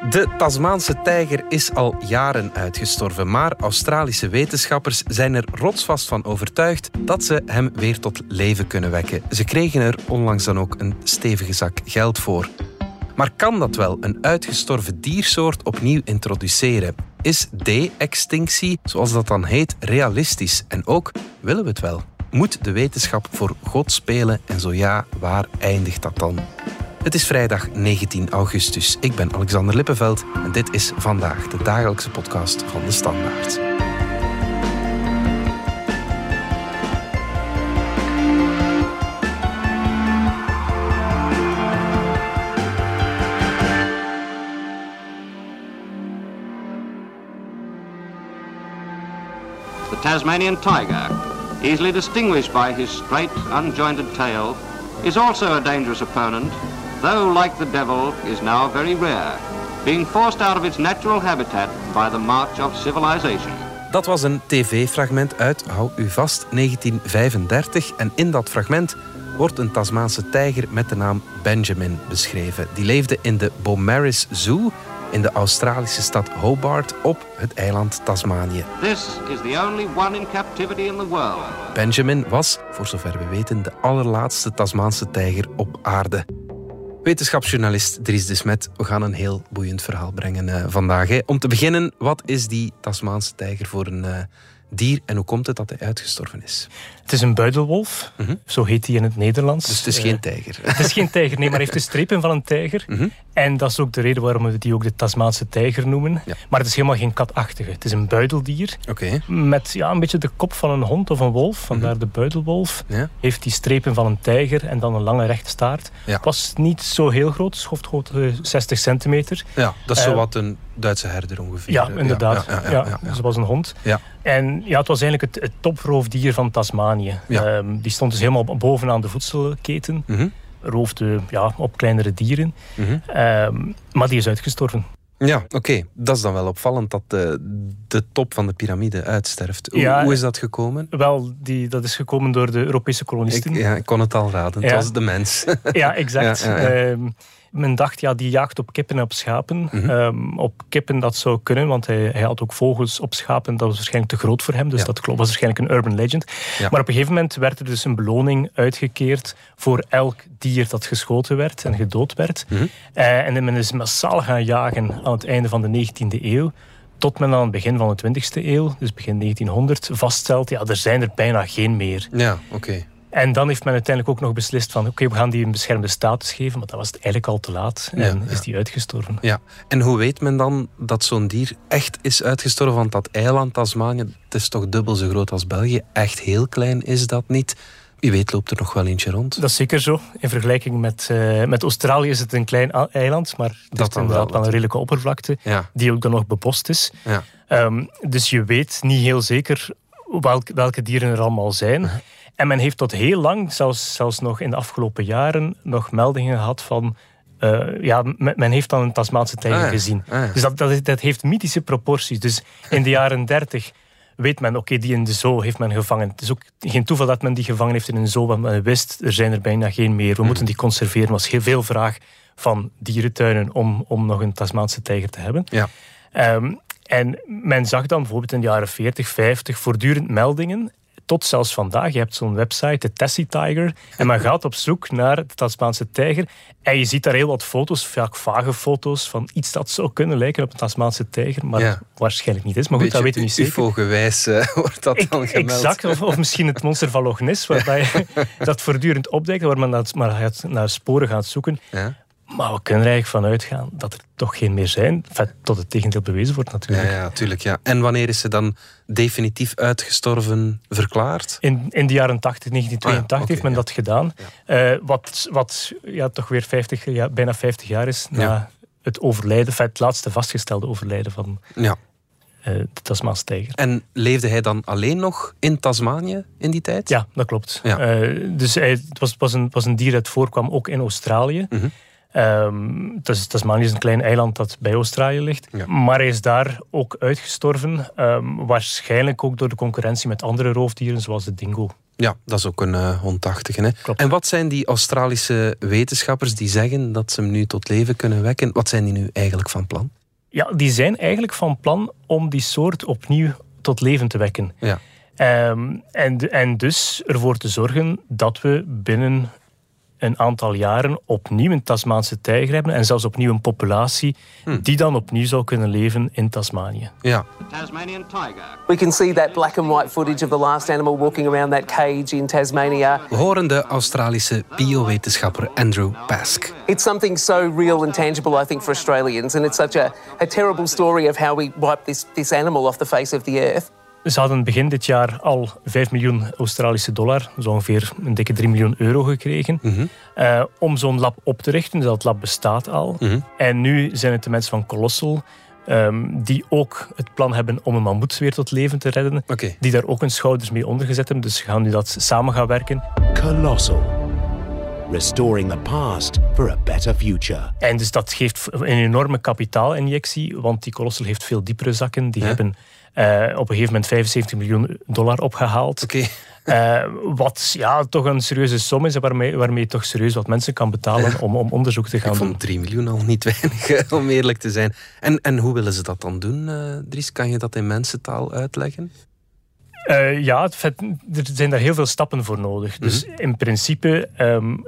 De Tasmaanse tijger is al jaren uitgestorven, maar Australische wetenschappers zijn er rotsvast van overtuigd dat ze hem weer tot leven kunnen wekken. Ze kregen er onlangs dan ook een stevige zak geld voor. Maar kan dat wel een uitgestorven diersoort opnieuw introduceren? Is de-extinctie, zoals dat dan heet, realistisch? En ook, willen we het wel? Moet de wetenschap voor God spelen en zo ja, waar eindigt dat dan? Het is vrijdag 19 augustus. Ik ben Alexander Lippenveld en dit is vandaag de dagelijkse podcast van de Standaard. The Tasmanian tiger, easily distinguished by his straight, unjointed tail, is also a dangerous opponent, though, like the devil, is now very rare, being forced out of its natural habitat by the march of civilization. Dat was een tv-fragment uit, hou u vast, 1935. En in dat fragment wordt een Tasmaanse tijger met de naam Benjamin beschreven. Die leefde in de Beaumaris Zoo in de Australische stad Hobart op het eiland Tasmanië. This is the only one in captivity in the world. Benjamin was, voor zover we weten, de allerlaatste Tasmaanse tijger op aarde. Wetenschapsjournalist Dries de Smet, we gaan een heel boeiend verhaal brengen uh, vandaag. Om te beginnen, wat is die Tasmaanse tijger voor een uh, dier en hoe komt het dat hij uitgestorven is? Het is een buidelwolf, mm -hmm. zo heet hij in het Nederlands. Dus het is uh, geen tijger? Het is geen tijger, nee, maar hij heeft de strepen van een tijger. Mm -hmm. En dat is ook de reden waarom we die ook de Tasmaanse tijger noemen. Ja. Maar het is helemaal geen katachtige. Het is een buideldier. Okay. Met ja, een beetje de kop van een hond of een wolf. Vandaar mm -hmm. de buidelwolf. Ja. Heeft die strepen van een tijger en dan een lange rechte staart. Ja. Was niet zo heel groot, schoftgrootte 60 centimeter. Ja, dat is uh, zo wat een Duitse herder ongeveer. Ja, inderdaad. Ja, ja, ja, ja, was een hond. Ja. En ja, het was eigenlijk het, het toproofdier van Tasmanië. Ja. Um, die stond dus helemaal bovenaan de voedselketen. Mm -hmm. Roofde ja, op kleinere dieren. Mm -hmm. um, maar die is uitgestorven. Ja, oké. Okay. Dat is dan wel opvallend dat de, de top van de piramide uitsterft. Hoe, ja, hoe is dat gekomen? Wel, die, dat is gekomen door de Europese kolonisten. Ik, ja, ik kon het al raden. Het was de mens. Ja, exact. Um, men dacht, ja, die jaagt op kippen en op schapen. Mhm. Mm -hmm. um, op kippen dat zou kunnen, want hij, hij, had ook vogels op schapen. Dat was waarschijnlijk te groot voor hem, dus ja. dat was waarschijnlijk een urban legend. Ja. Maar op een gegeven moment werd er dus een beloning uitgekeerd voor elk dier dat geschoten werd en gedood werd. Mm -hmm. uh, en men is massaal gaan jagen aan het einde van de 19e eeuw. Tot men aan het begin van de 20e eeuw, dus begin 1900, vaststelt, ja, er zijn er bijna geen meer. Ja, oké. Okay. En dan heeft men uiteindelijk ook nog beslist van... oké, okay, we gaan die een beschermde status geven, maar dat was eigenlijk al te laat. En ja, is die uitgestorven. Ja, en hoe weet men dan dat zo'n dier echt is uitgestorven? Want dat eiland Tasmanië, het is toch dubbel zo groot als België. Echt heel klein is dat niet. Wie weet loopt er nog wel eentje rond. Dat is zeker zo. In vergelijking met, uh, met Australië is het een klein eiland, maar het dat is inderdaad wel een redelijke oppervlakte, ja. die ook dan nog bebost is. Ja. Um, dus je weet niet heel zeker welke, welke dieren er allemaal zijn. En men heeft tot heel lang, zelfs, zelfs nog in de afgelopen jaren, nog meldingen gehad van. Uh, ja, men heeft dan een Tasmaanse tijger ah, ja. gezien. Ah, ja. Dus dat, dat, dat, heeft mythische proporties. Dus in de jaren 30 weet men, oké, okay, die in de zoo heeft men gevangen. Het is ook geen toeval dat men die gevangen heeft in een zoo, want men wist, er zijn er bijna geen meer. We Hmm. moeten die conserveren. Er was heel veel vraag van dierentuinen om, om nog een Tasmaanse tijger te hebben. Ja. Um, en men zag dan bijvoorbeeld in de jaren 40, 50 voortdurend meldingen tot zelfs vandaag. Je hebt zo'n website, de Tessie Tiger. En men gaat op zoek naar de Tasmaanse tijger. En je ziet daar heel wat foto's, vaak vage foto's, van iets dat zou kunnen lijken op een Tasmaanse tijger. Maar ja. waarschijnlijk niet is. Maar goed, dat weten we niet zeker. UFO-gewijs uh, wordt dat Ik, dan gemeld. Exact. Of, of, misschien het monster van Loch Ness, waarbij je dat voortdurend opdekt, waar men dat, maar gaat, naar sporen gaat zoeken. Ja. Maar we kunnen er eigenlijk van uitgaan dat er toch geen meer zijn. Enfin, tot het tegendeel bewezen wordt natuurlijk. Ja, ja, natuurlijk. Ja. En wanneer is ze dan definitief uitgestorven verklaard? In, in de jaren 80, 1982 ah, ja. heeft men dat gedaan. Uh, wat wat ja, toch weer 50, ja, bijna 50 jaar is na het overlijden, enfin, het laatste vastgestelde overlijden van Ja. uh, de Tasmaanse tijger. En leefde hij dan alleen nog in Tasmanië in die tijd? Ja, dat klopt. Ja. Uh, dus hij, het was, was, een, was een dier dat voorkwam ook in Australië. Mhm. Um, Tasmanië is een klein eiland dat bij Australië ligt. Maar hij is daar ook uitgestorven. Um, waarschijnlijk ook door de concurrentie met andere roofdieren, zoals de dingo. Ja, dat is ook een uh, hondachtige. Hè? En wat zijn die Australische wetenschappers die zeggen dat ze hem nu tot leven kunnen wekken? Wat zijn die nu eigenlijk van plan? Ja, die zijn eigenlijk van plan om die soort opnieuw tot leven te wekken. Ja. Um, en, en dus ervoor te zorgen dat we binnen een aantal jaren opnieuw een Tasmaanse tijger hebben en zelfs opnieuw een populatie hmm. die dan opnieuw zou kunnen leven in Tasmanië. Ja. Tasmanian tiger. We can see that black and white footage of the last animal walking around that cage in Tasmania. We horen de Australische biowetenschapper Andrew Pask. It's something so real and tangible I think for Australians and it's such a, a terrible story of how we wipe this, this animal off the face of the earth. Ze hadden begin dit jaar al 5 miljoen Australische dollar, zo ongeveer een dikke 3 miljoen euro gekregen, mhm. eh, om zo'n lab op te richten. Dus dat lab bestaat al. Mhm. En nu zijn het de mensen van Colossal ehm, die ook het plan hebben om een mammoet weer tot leven te redden. Die daar ook hun schouders mee ondergezet hebben. Dus gaan nu dat samen gaan werken. Colossal. Restoring the past for a better future. En dus dat geeft een enorme kapitaalinjectie, want die Colossal heeft veel diepere zakken. Die hebben uh, op een gegeven moment 75 miljoen dollar opgehaald. Oké. Uh, wat ja, toch een serieuze som is waarmee, waarmee je toch serieus wat mensen kan betalen om, om onderzoek te gaan Ik doen. vond 3 miljoen al niet weinig, om eerlijk te zijn. En, en hoe willen ze dat dan doen, uh, Dries? Kan je dat in mensentaal uitleggen? Uh, ja, het vet, er zijn daar heel veel stappen voor nodig. Dus mm -hmm. in principe um,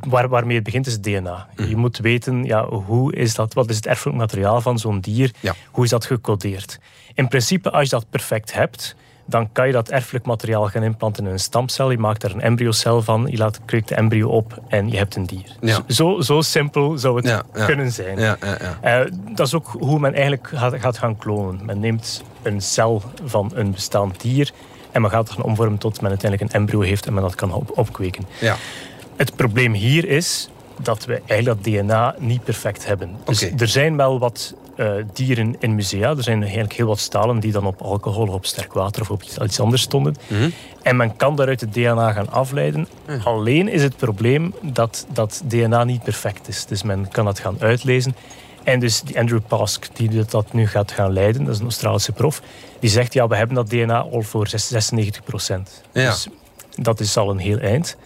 waar, waarmee het begint is DNA. Mm. Je moet weten, ja, hoe is dat, wat is het erfelijk materiaal van zo'n dier? Ja. Hoe is dat gecodeerd? In principe, als je dat perfect hebt, dan kan je dat erfelijk materiaal gaan implanten in een stamcel. Je maakt daar een embryocel van, je laat, kweekt de embryo op en je hebt een dier. Ja. Zo, zo simpel zou het ja, ja. kunnen zijn. Uh, dat is ook hoe men eigenlijk gaat, gaat, gaan klonen. Men neemt een cel van een bestaand dier en men gaat het gaan omvormen tot men uiteindelijk een embryo heeft en men dat kan op, opkweken. Ja. Het probleem hier is dat we eigenlijk dat DNA niet perfect hebben. Dus okay. er zijn wel wat uh, dieren in musea. Er zijn eigenlijk heel wat stalen die dan op alcohol of op sterk water of op iets anders stonden. Mm -hmm. En men kan daaruit het DNA gaan afleiden. Alleen is het probleem dat dat DNA niet perfect is. Dus men kan dat gaan uitlezen. En dus die Andrew Pask, die dat nu gaat gaan leiden, dat is een Australische prof, die zegt ja, we hebben dat DNA al voor 96 procent. Ja. Dus dat is al een heel eind.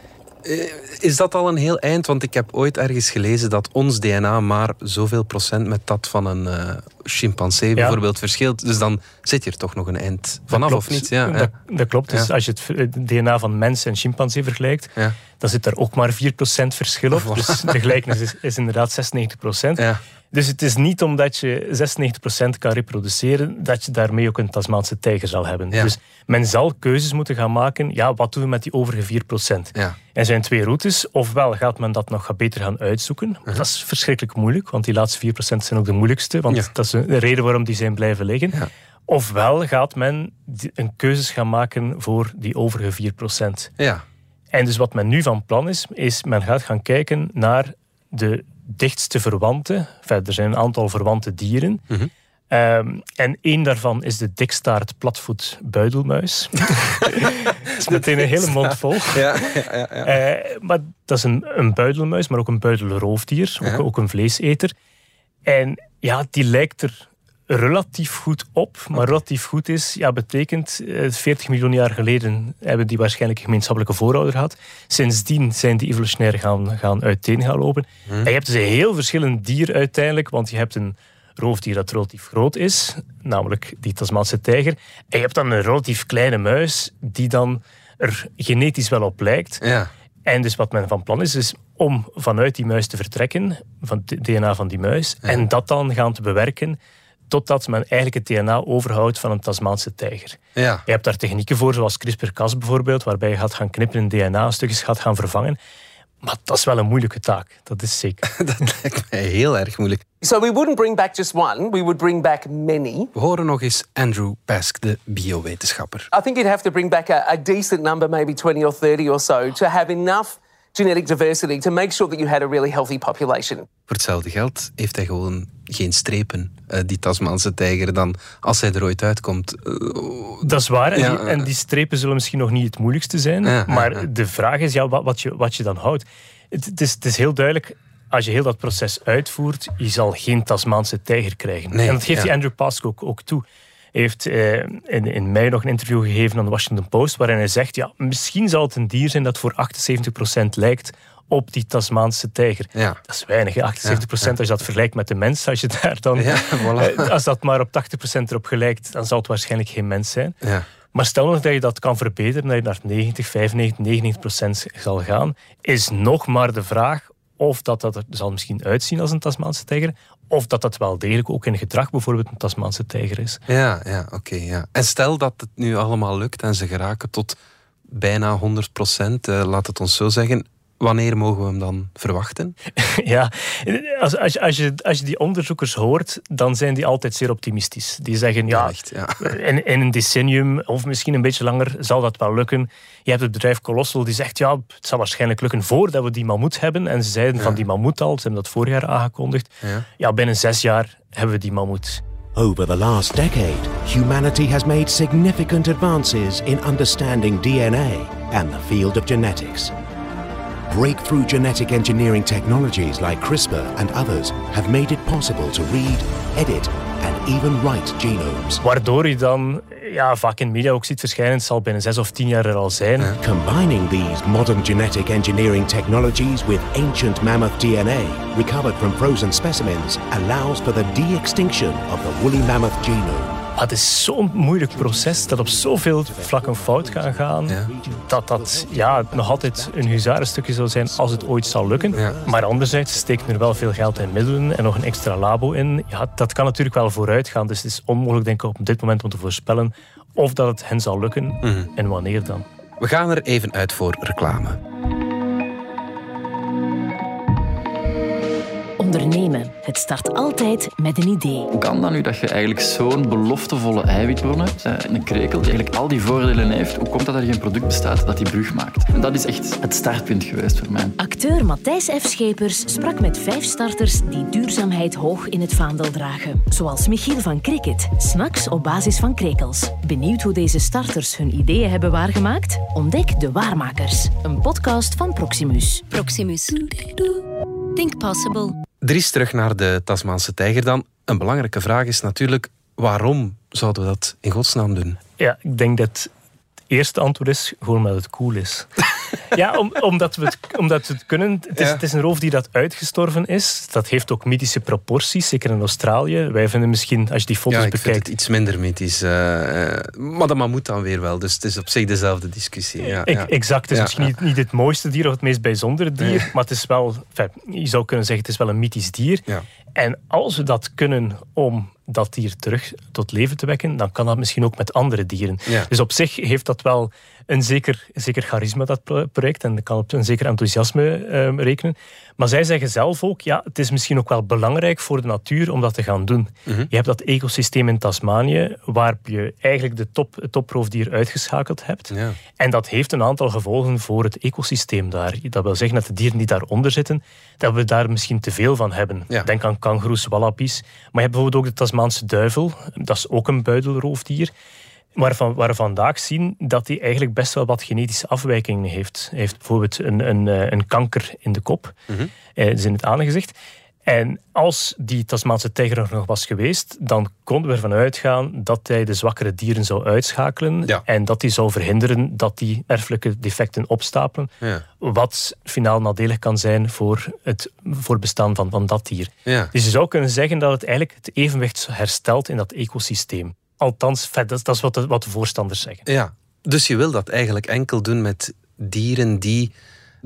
Is dat al een heel eind? Want ik heb ooit ergens gelezen dat ons DNA maar zoveel procent met dat van een uh, chimpansee ja. bijvoorbeeld verschilt. Dus dan zit je er toch nog een eind vanaf, of niet? Ja, dat, dat klopt. Dus als je het DNA van mens en chimpansee vergelijkt, dan zit er ook maar 4% verschil op. Dus de gelijkenis is, is inderdaad 96%. Ja. Dus het is niet omdat je 96% kan reproduceren, dat je daarmee ook een Tasmaanse tijger zal hebben. Ja. Dus men zal keuzes moeten gaan maken. Ja, wat doen we met die overige 4%? Ja. Er zijn twee routes. Ofwel gaat men dat nog beter gaan uitzoeken. Uh -huh. Dat is verschrikkelijk moeilijk, want die laatste 4% zijn ook de moeilijkste. Want ja. dat is de reden waarom die zijn blijven liggen. Ja. Ofwel gaat men een keuzes gaan maken voor die overige 4%. Ja. En dus wat men nu van plan is, is men gaat gaan kijken naar de dichtste verwanten. Enfin, er zijn een aantal verwante dieren. Mm -hmm. um, en één daarvan is de dikstaart platvoet buidelmuis. dat is meteen een hele mond vol. Ja, ja, ja. Uh, maar dat is een, een buidelmuis, maar ook een buidelroofdier. Ook, ook een vleeseter. En ja, die lijkt er relatief goed op. Maar relatief goed is, ja, betekent uh, 40 miljoen jaar geleden hebben die waarschijnlijk een gemeenschappelijke voorouder gehad. Sindsdien zijn die evolutionair gaan, gaan uiteen gaan lopen. Hmm. En je hebt dus een heel verschillend dier uiteindelijk, want je hebt een roofdier dat relatief groot is, namelijk die Tasmaanse tijger. En je hebt dan een relatief kleine muis die dan er genetisch wel op lijkt. Ja. En dus wat men van plan is, is om vanuit die muis te vertrekken, van het DNA van die muis, Ja. en dat dan gaan te bewerken totdat men eigenlijk het DNA overhoudt van een Tasmaanse tijger. Ja. Je hebt daar technieken voor, zoals CRISPR-Cas bijvoorbeeld, waarbij je gaat gaan knippen in DNA, stukjes gaat gaan vervangen. Maar dat is wel een moeilijke taak, dat is zeker. dat lijkt mij heel erg moeilijk. So we wouldn't bring back just one, we would bring back many. We horen nog eens Andrew Pask, de biowetenschapper. I think you'd have to bring back a, a decent number, maybe 20 or 30 or so, to have enough genetic diversity to make sure that you had a really healthy population. Voor hetzelfde geld heeft hij gewoon geen strepen, uh, die Tasmaanse tijger, dan als hij er ooit uitkomt. Uh, dat is waar. En, ja, die, en, die, strepen zullen misschien nog niet het moeilijkste zijn. Ja, maar ja, de vraag is ja, wat, wat, je, wat je dan houdt. Het, het, is, het is heel duidelijk. als je heel dat proces uitvoert, je zal geen Tasmaanse tijger krijgen. Nee, en dat geeft ja. die Andrew Pask ook, ook toe. Heeft eh, in, in mei nog een interview gegeven aan de Washington Post, waarin hij zegt, ja, misschien zal het een dier zijn dat voor 78% lijkt op die Tasmaanse tijger. Ja. Dat is weinig, hè? 78% Ja, als je dat vergelijkt met de mens. Als je daar dan, voilà. eh, als dat maar op 80% erop gelijkt, dan zal het waarschijnlijk geen mens zijn. Ja. Maar stel nog dat je dat kan verbeteren, dat je naar 90, 95, 99 procent zal gaan, is nog maar de vraag of dat, dat er zal misschien uitzien als een Tasmaanse tijger, of dat dat wel degelijk ook in gedrag bijvoorbeeld een Tasmaanse tijger is. Ja, ja oké. ja. En stel dat het nu allemaal lukt en ze geraken tot bijna 100 procent, laat het ons zo zeggen. Wanneer mogen we hem dan verwachten? ja, als, als, je, als, je, als je die onderzoekers hoort, dan zijn die altijd zeer optimistisch. Die zeggen, ja, echt, ja. in, in een decennium of misschien een beetje langer zal dat wel lukken. Je hebt het bedrijf Colossal die zegt, ja, het zal waarschijnlijk lukken voordat we die mammoet hebben. En ze zeiden van die mammoet al, ze hebben dat vorig jaar aangekondigd. Ja. Ja, binnen zes jaar hebben we die mammoet. Over the last decade, humanity has made significant advances in understanding DNA and the field of genetics. Breakthrough genetic engineering technologies like CRISPR and others have made it possible to read, edit, and even write genomes. Waardoor je dan ja, vaak in media ook ziet verschijnen, het zal binnen zes of tien jaar er al zijn. Combining these modern genetic engineering technologies with ancient mammoth DNA recovered from frozen specimens allows for the de-extinction of the woolly mammoth genome. Maar het is zo'n moeilijk proces dat op zoveel vlakken fout kan gaan. Ja. Dat dat ja, nog altijd een huzarenstukje zou zijn als het ooit zal lukken. Ja. Maar anderzijds steken er wel veel geld en middelen en nog een extra labo in. Ja, dat kan natuurlijk wel vooruit gaan. Dus het is onmogelijk denk ik op dit moment om te voorspellen of dat het hen zal lukken Mhm. en wanneer dan. We gaan er even uit voor reclame. Ondernemen. Het start altijd met een idee. Hoe kan dat nu dat je eigenlijk zo'n beloftevolle eiwitbron hebt, eh, een krekel, die eigenlijk al die voordelen heeft? Hoe komt dat er geen product bestaat dat die brug maakt? En dat is echt het startpunt geweest voor mij. Acteur Matthijs F. Schepers sprak met vijf starters die duurzaamheid hoog in het vaandel dragen. Zoals Michiel van Cricket, snacks op basis van krekels. Benieuwd hoe deze starters hun ideeën hebben waargemaakt? Ontdek De Waarmakers, een podcast van Proximus. Proximus. Think possible. Dries, terug naar de Tasmaanse tijger dan. Een belangrijke vraag is natuurlijk, waarom zouden we dat in godsnaam doen? Ja, ik denk dat het eerste antwoord is gewoon omdat het cool is. Ja, om, omdat, we het, omdat we het kunnen. Het is, Ja. het is een roofdier dat uitgestorven is. Dat heeft ook mythische proporties, zeker in Australië. Wij vinden misschien, als je die foto's ja, bekijkt... het iets minder mythisch. eh, eh, maar dat mammoet dan weer wel. Dus het is op zich dezelfde discussie. Ja, Ik-. Exact, het is misschien. Niet, niet het mooiste dier of het meest bijzondere dier, maar het is wel, enfin, je zou kunnen zeggen, het is wel een mythisch dier. Ja. En als we dat kunnen om dat dier terug tot leven te wekken, dan kan dat misschien ook met andere dieren. Ja. Dus op zich heeft dat wel een zeker, zeker charisma, dat pro- project, en kan op een zeker enthousiasme ehm, rekenen. Maar zij zeggen zelf ook, ja, het is misschien ook wel belangrijk voor de natuur om dat te gaan doen. Mhm. Je hebt dat ecosysteem in Tasmanië, waar je eigenlijk de top, het toproofdier uitgeschakeld hebt. Ja. En dat heeft een aantal gevolgen voor het ecosysteem daar. Dat wil zeggen dat de dieren die daaronder zitten, dat we daar misschien te veel van hebben. Ja. Denk aan kangoeroes, wallabies. Maar je hebt bijvoorbeeld ook de Tasmaanse duivel. Dat is ook een buidelroofdier. Waarvan, waar we vandaag zien dat hij eigenlijk best wel wat genetische afwijkingen heeft. Hij heeft bijvoorbeeld een, een, eh, een kanker in de kop, eh, dus in het aangezicht. En als die Tasmaanse tijger er nog was geweest, dan konden we ervan uitgaan dat hij de zwakkere dieren zou uitschakelen Ja. en dat hij zou verhinderen dat die erfelijke defecten opstapelen. Ja. Wat finaal nadelig kan zijn voor het voorbestaan van, van dat dier. Ja. Dus je zou kunnen zeggen dat het eigenlijk het evenwicht herstelt in dat ecosysteem. Althans, vet, dat, is- dat is wat de, wat de voorstanders zeggen. Ja, dus je wil dat eigenlijk enkel doen met dieren die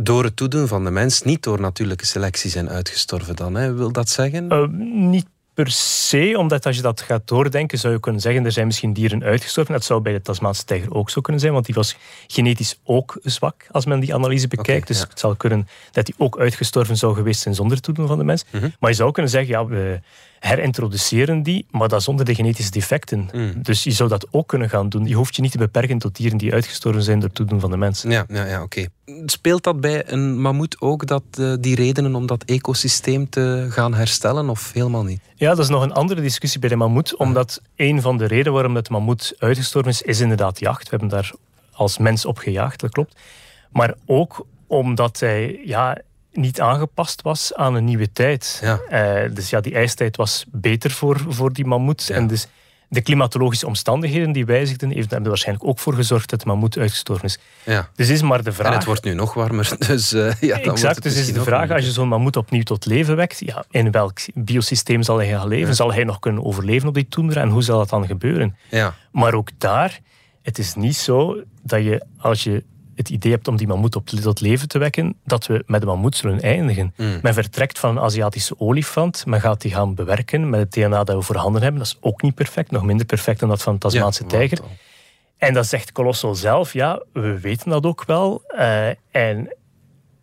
door het toedoen van de mens, niet door natuurlijke selectie zijn uitgestorven dan. Hè? Wil dat zeggen? Eh, niet per se, omdat als je dat gaat doordenken, zou je kunnen zeggen, er zijn misschien dieren uitgestorven. Dat zou bij de Tasmaanse tijger ook zo kunnen zijn, want die was genetisch ook zwak, als men die analyse bekijkt. dus ja. het zou kunnen dat die ook uitgestorven zou geweest zijn zonder toedoen van de mens. Mhm. Maar je zou kunnen zeggen, ja, we herintroduceren die, maar dat zonder de genetische defecten. Mhm. Dus je zou dat ook kunnen gaan doen. Je hoeft je niet te beperken tot dieren die uitgestorven zijn door toedoen van de mens. Ja, ja, ja oké. Speelt dat bij een mammoet ook, dat, eh, die redenen om dat ecosysteem te gaan herstellen, of helemaal niet? Ja, dat is nog een andere discussie bij de mammoet. Omdat een van de redenen waarom het mammoet uitgestorven is, is inderdaad jacht. We hebben daar als mens op gejaagd, dat klopt. Maar ook omdat hij ja, niet aangepast was aan een nieuwe tijd. Ja. Eh, dus ja, die ijstijd was beter voor, voor die mammoet. En dus de klimatologische omstandigheden die wijzigden, heeft er waarschijnlijk ook voor gezorgd dat de mammoet uitgestorven is. Ja. Dus is maar de vraag. En het wordt nu nog warmer. Dus, uh, ja, dan exact, dus is de vraag, als je zo'n mammoet opnieuw tot leven wekt, ja, in welk biosysteem zal hij gaan leven? Zal hij nog kunnen overleven op die toendra? En hoe zal dat dan gebeuren? Ja. Maar ook daar, het is niet zo dat je, als je het idee hebt om die mammoet op, tot leven te wekken, dat we met de mammoet zullen eindigen. Mm. Men vertrekt van een Aziatische olifant, men gaat die gaan bewerken met het DNA dat we voorhanden hebben. Dat is ook niet perfect, nog minder perfect dan dat van de Tasmaanse Ja, tijger. En dat zegt Colossal zelf, ja, we weten dat ook wel. Eh, en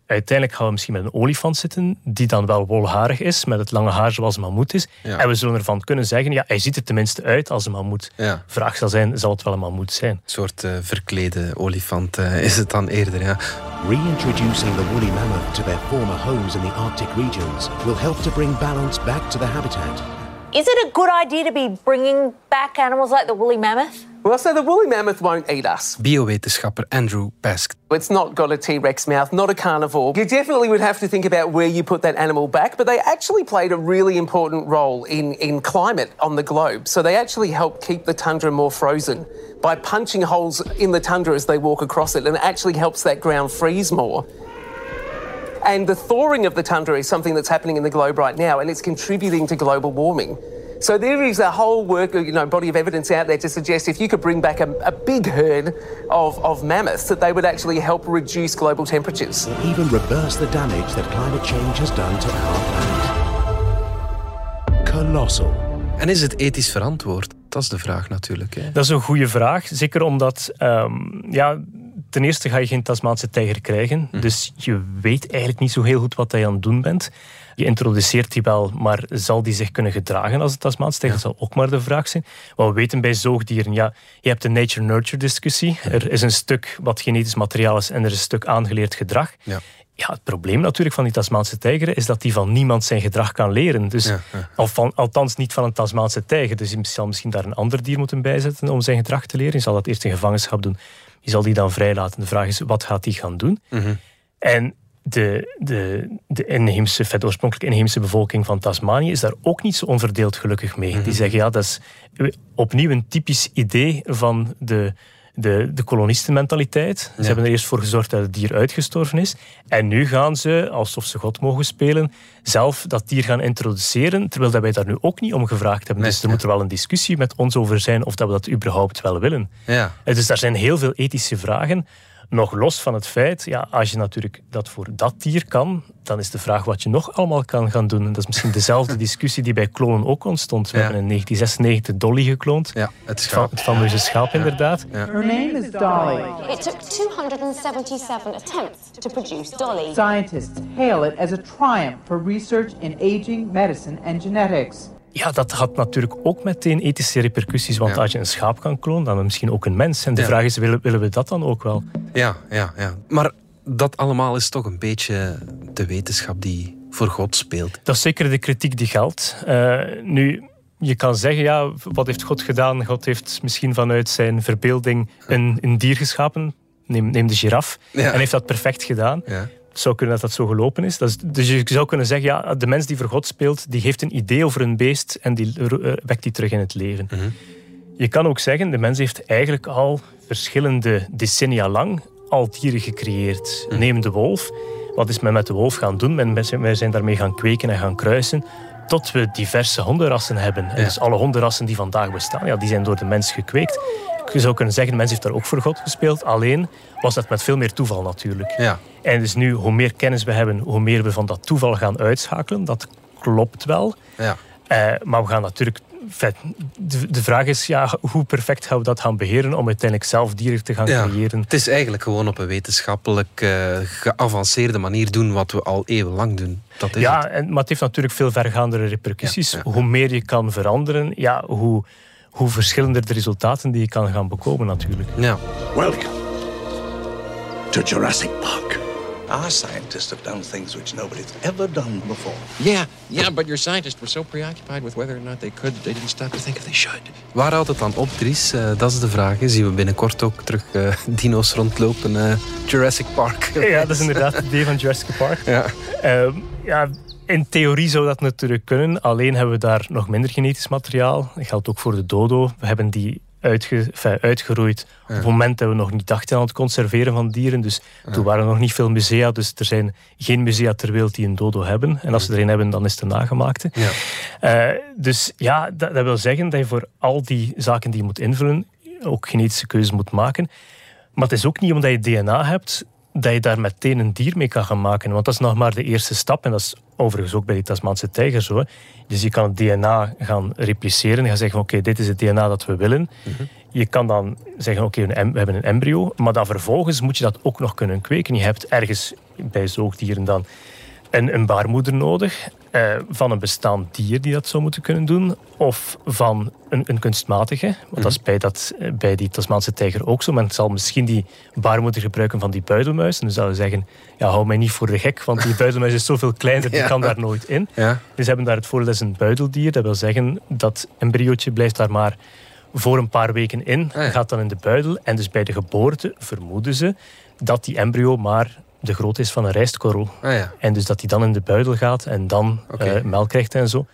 uiteindelijk gaan we misschien met een olifant zitten, die dan wel wolharig is, met het lange haar zoals een mammoet is. Ja. En we zullen ervan kunnen zeggen, ja, hij ziet er tenminste uit als een mammoet. Ja. Vraag zal zijn, zal het wel een mammoet zijn? Een soort eh, verklede olifant eh, is het dan eerder, ja. Reintroducing the woolly mammoth to their former homes in the Arctic regions will help to bring balance back to the habitat. Is it a good idea to be bringing back animals like the woolly mammoth? Well, so the woolly mammoth won't eat us. Biowetenschapper Andrew Pask. It's not got a T Rex mouth, not a carnivore. You definitely would have to think about where you put that animal back, but they actually played a really important role in, in climate on the globe. So they actually help keep the tundra more frozen by punching holes in the tundra as they walk across it, and it actually helps that ground freeze more. And the thawing of the tundra is something that's happening in the globe right now, and it's contributing to global warming. So there is a whole work, you know, body of evidence out there to suggest if you could bring back a, a big herd of, of mammoths, that they would actually help reduce global temperatures. Or even reverse the damage that climate change has done to our planet. Colossal. En is het ethisch verantwoord? Dat is de vraag natuurlijk. Hè. Dat is een goede vraag. Zeker omdat, ehm, ja, ten eerste ga je geen Tasmaanse tijger krijgen. Dus je weet eigenlijk niet zo heel goed wat je aan het doen bent. Je introduceert die wel, maar zal die zich kunnen gedragen als een Tasmaanse tijger? Dat zal ook maar de vraag zijn. Wat we weten bij zoogdieren, ja, je hebt de nature-nurture discussie. Er is een stuk wat genetisch materiaal is en er is een stuk aangeleerd gedrag. Ja. Ja, het probleem natuurlijk van die Tasmaanse tijger is dat die van niemand zijn gedrag kan leren. Dus, Ja, van, althans niet van een Tasmaanse tijger. Dus je zal misschien daar een ander dier moeten bijzetten om zijn gedrag te leren. Je zal dat eerst in gevangenschap doen. Je zal die dan vrijlaten. De vraag is, wat gaat die gaan doen? En de, de, de inheemse, vet, oorspronkelijk inheemse bevolking van Tasmanië is daar ook niet zo onverdeeld gelukkig mee. Die zeggen, ja, dat is opnieuw een typisch idee van de, de, de kolonistenmentaliteit. Ze hebben er eerst voor gezorgd dat het dier uitgestorven is. En nu gaan ze, alsof ze God mogen spelen, zelf dat dier gaan introduceren, terwijl dat wij daar nu ook niet om gevraagd hebben. Nee, dus er moet er wel een discussie met ons over zijn of dat we dat überhaupt wel willen. Ja. Eh, Dus daar zijn heel veel ethische vragen. Nog los van het feit, ja, als je natuurlijk dat voor dat dier kan, dan is de vraag wat je nog allemaal kan gaan doen. En dat is misschien dezelfde discussie die bij klonen ook ontstond. We Ja. hebben in 1996 Dolly gekloond. Ja, het schaap. het fameuze schaap, inderdaad. Her name is Dolly. It took 277 attempts to produce Dolly. Scientists hail it as a triumph for research in aging, medicine, and genetics. Ja, dat had natuurlijk ook meteen ethische repercussies. Want Ja. als je een schaap kan klonen, dan misschien ook een mens. En de Ja. vraag is, willen, willen we dat dan ook wel? Ja, ja, ja. Maar dat allemaal is toch een beetje de wetenschap die voor God speelt. Dat is zeker de kritiek die geldt. Eh, nu, je kan zeggen, ja, wat heeft God gedaan? God heeft misschien vanuit zijn verbeelding een, een dier geschapen. Neem, neem de giraf. Ja. En heeft dat perfect gedaan. Ja. Het zou kunnen dat dat zo gelopen is. Dat is. Dus je zou kunnen zeggen, ja, de mens die voor God speelt, die heeft een idee over een beest en die eh, wekt die terug in het leven. Je kan ook zeggen, de mens heeft eigenlijk al verschillende decennia lang al dieren gecreëerd. Neem de wolf. Wat is men met de wolf gaan doen? Men, wij zijn daarmee gaan kweken en gaan kruisen tot we diverse hondenrassen hebben. En dus alle hondenrassen die vandaag bestaan, ja, die zijn door de mens gekweekt. Je zou kunnen zeggen, de mens heeft daar ook voor God gespeeld. Alleen was dat met veel meer toeval natuurlijk. Ja. En dus nu, hoe meer kennis we hebben, hoe meer we van dat toeval gaan uitschakelen. Dat klopt wel. Ja. Eh, maar we gaan natuurlijk... De, vraag is, ja, hoe perfect gaan we dat gaan beheren om uiteindelijk zelf dieren te gaan Ja, creëren? het is eigenlijk gewoon op een wetenschappelijk eh, geavanceerde manier doen wat we al eeuwenlang doen. Dat is Ja, het. en, maar het heeft natuurlijk veel vergaandere repercussies. Ja, ja, Hoe meer je kan veranderen, ja, hoe, hoe verschillender de resultaten die je kan gaan bekomen natuurlijk. Ja. Welcome to Jurassic Park. Our scientists have done things which nobody's ever done before. Yeah, yeah, but your scientists were so preoccupied with whether or not they could, they didn't stop to think if they should. Waar houdt het dan op, Dries? Uh, dat is de vraag. Zien we binnenkort ook terug uh, dino's rondlopen? Uh, Jurassic Park. ja, dat is inderdaad het idee van Jurassic Park. Ja. Ehm, ja, in theorie zou dat natuurlijk kunnen. Alleen hebben we daar nog minder genetisch materiaal. Dat geldt ook voor de dodo. We hebben die uitge, uitgeroeid op het moment dat we nog niet dachten aan het conserveren van dieren. Dus toen waren er nog niet veel musea. Dus er zijn geen musea ter wereld die een dodo hebben. En als ze er een hebben, dan is het een nagemaakte. Ja. Uh, dus ja, dat, dat, wil zeggen dat je voor al die zaken die je moet invullen, ook genetische keuzes moet maken. Maar het is ook niet omdat je DNA hebt, dat je daar meteen een dier mee kan gaan maken. Want dat is nog maar de eerste stap. En dat is overigens ook bij die Tasmaanse tijger zo. Dus je kan het DNA gaan repliceren. En gaan zeggen, oké, dit is het DNA dat we willen. Mhm. Je kan dan zeggen, oké, we hebben een embryo. Maar dan vervolgens moet je dat ook nog kunnen kweken. Je hebt ergens bij zoogdieren dan een, een baarmoeder nodig uh, van een bestaand dier die dat zou moeten kunnen doen, of van een, een kunstmatige. Want dat is bij, dat, bij die Tasmaanse tijger ook zo. Men zal misschien die baarmoeder gebruiken van die buidelmuis. En dan zouden zeggen, ja, hou mij niet voor de gek, want die buidelmuis is zoveel kleiner, die kan daar nooit in. Ja. Dus ze hebben daar het voordeel, dat is een buideldier. Dat wil zeggen, dat embryootje blijft daar maar voor een paar weken in, Ah, gaat dan in de buidel. En dus bij de geboorte vermoeden ze dat die embryo maar de grootte is van een rijstkorrel. Ah, ja. En dus dat die dan in de buidel gaat en dan Oké. eh, melk krijgt en zo.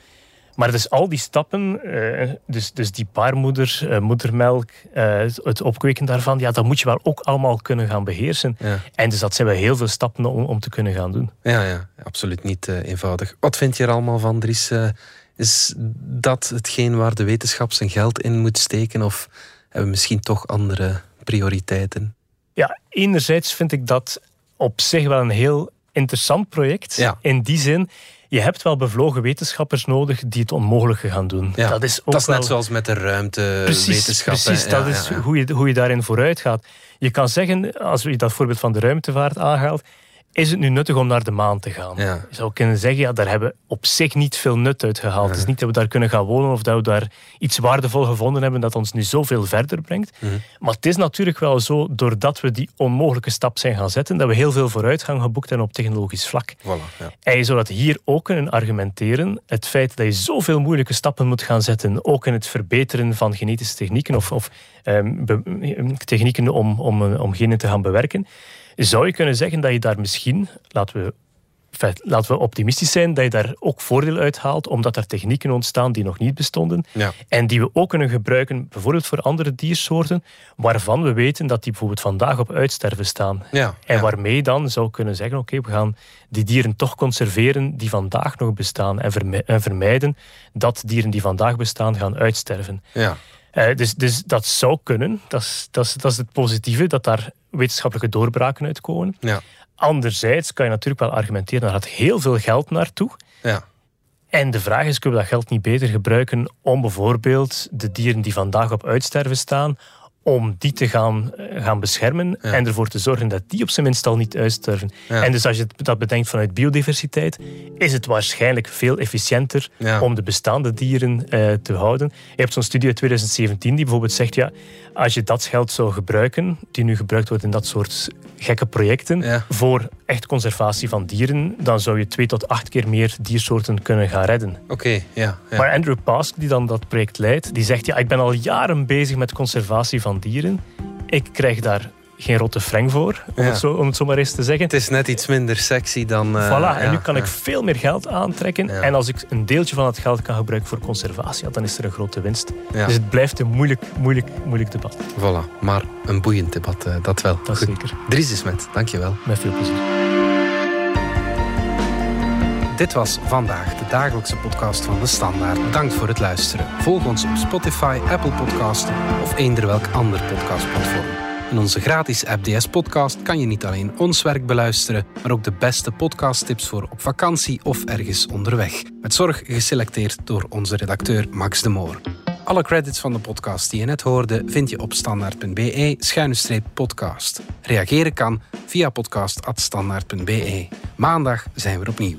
Maar dus al die stappen, eh, dus, dus die baarmoeder, eh, moedermelk, eh, het opkweken daarvan, ja, dat moet je wel ook allemaal kunnen gaan beheersen. Ja. En dus dat zijn wel heel veel stappen om, om te kunnen gaan doen. Ja, ja, absoluut niet eenvoudig. Wat vind je er allemaal van, Dries? Is dat hetgeen waar de wetenschap zijn geld in moet steken? Of hebben we misschien toch andere prioriteiten? Ja, enerzijds vind ik dat op zich wel een heel interessant project. Ja. In die zin, je hebt wel bevlogen wetenschappers nodig die het onmogelijke gaan doen. Ja, dat is ook dat is net wel- zoals met de ruimtewetenschappen. precies dat Ja, is. Hoe, je, hoe je daarin vooruit gaat. Je kan zeggen, als je dat voorbeeld van de ruimtevaart aanhaalt, is het nu nuttig om naar de maan te gaan? Ja. Je zou kunnen zeggen, ja, daar hebben we op zich niet veel nut uit gehaald. Het is niet dat we daar kunnen gaan wonen of dat we daar iets waardevol gevonden hebben dat ons nu zoveel verder brengt. Mhm. Maar het is natuurlijk wel zo, doordat we die onmogelijke stap zijn gaan zetten, dat we heel veel vooruitgang geboekt hebben op technologisch vlak. Voilà, ja. En je zou dat hier ook kunnen argumenteren. Het feit dat je zoveel moeilijke stappen moet gaan zetten, ook in het verbeteren van genetische technieken of, of ehm, technieken om, om, om genen te gaan bewerken, zou je kunnen zeggen dat je daar misschien, laten we, laten we optimistisch zijn, dat je daar ook voordeel uit haalt, omdat er technieken ontstaan die nog niet bestonden. Ja. En die we ook kunnen gebruiken, bijvoorbeeld voor andere diersoorten, waarvan we weten dat die bijvoorbeeld vandaag op uitsterven staan. Ja, En ja. waarmee je dan zou kunnen zeggen, oké, we gaan die dieren toch conserveren die vandaag nog bestaan en vermijden dat dieren die vandaag bestaan gaan uitsterven. Eh, dus, dus dat zou kunnen. Dat is, dat, is, dat is het positieve, dat daar wetenschappelijke doorbraken uitkomen. Ja. Anderzijds kan je natuurlijk wel argumenteren, daar gaat heel veel geld naartoe. Ja. En de vraag is, kunnen we dat geld niet beter gebruiken om bijvoorbeeld de dieren die vandaag op uitsterven staan, om die te gaan, eh, gaan beschermen en ervoor te zorgen dat die op zijn minst al niet uitsterven. Ja. En dus als je dat bedenkt vanuit biodiversiteit, is het waarschijnlijk veel efficiënter Ja. om de bestaande dieren eh, te houden. Je hebt zo'n studie uit 2017 die bijvoorbeeld zegt, ja, als je dat geld zou gebruiken, die nu gebruikt wordt in dat soort gekke projecten, Ja. voor echt conservatie van dieren, dan zou je twee tot acht keer meer diersoorten kunnen gaan redden. Oké, ja. ja. Maar Andrew Pask, die dan dat project leidt, die zegt, ja, ik ben al jaren bezig met conservatie van dieren. Ik krijg daar geen rotte freng voor, om, Ja. het, zo, om het zo maar eens te zeggen. Het is net iets minder sexy dan... eh, voilà, en nu kan ja. ik veel meer geld aantrekken. En als ik een deeltje van het geld kan gebruiken voor conservatie, dan is er een grote winst. Ja. Dus het blijft een moeilijk, moeilijk, moeilijk debat. Voilà, maar een boeiend debat, eh, dat wel. Dat Goed. zeker. Dries is met, dankjewel. Met veel plezier. Dit was vandaag de dagelijkse podcast van De Standaard. Bedankt voor het luisteren. Volg ons op Spotify, Apple Podcast of eender welk ander podcastplatform. In onze gratis app DS Podcast kan je niet alleen ons werk beluisteren, maar ook de beste podcasttips voor op vakantie of ergens onderweg. Met zorg geselecteerd door onze redacteur Max de Moor. Alle credits van de podcast die je net hoorde vind je op standaard.be-podcast. Reageren kan via podcast.standaard.be. Maandag zijn we opnieuw.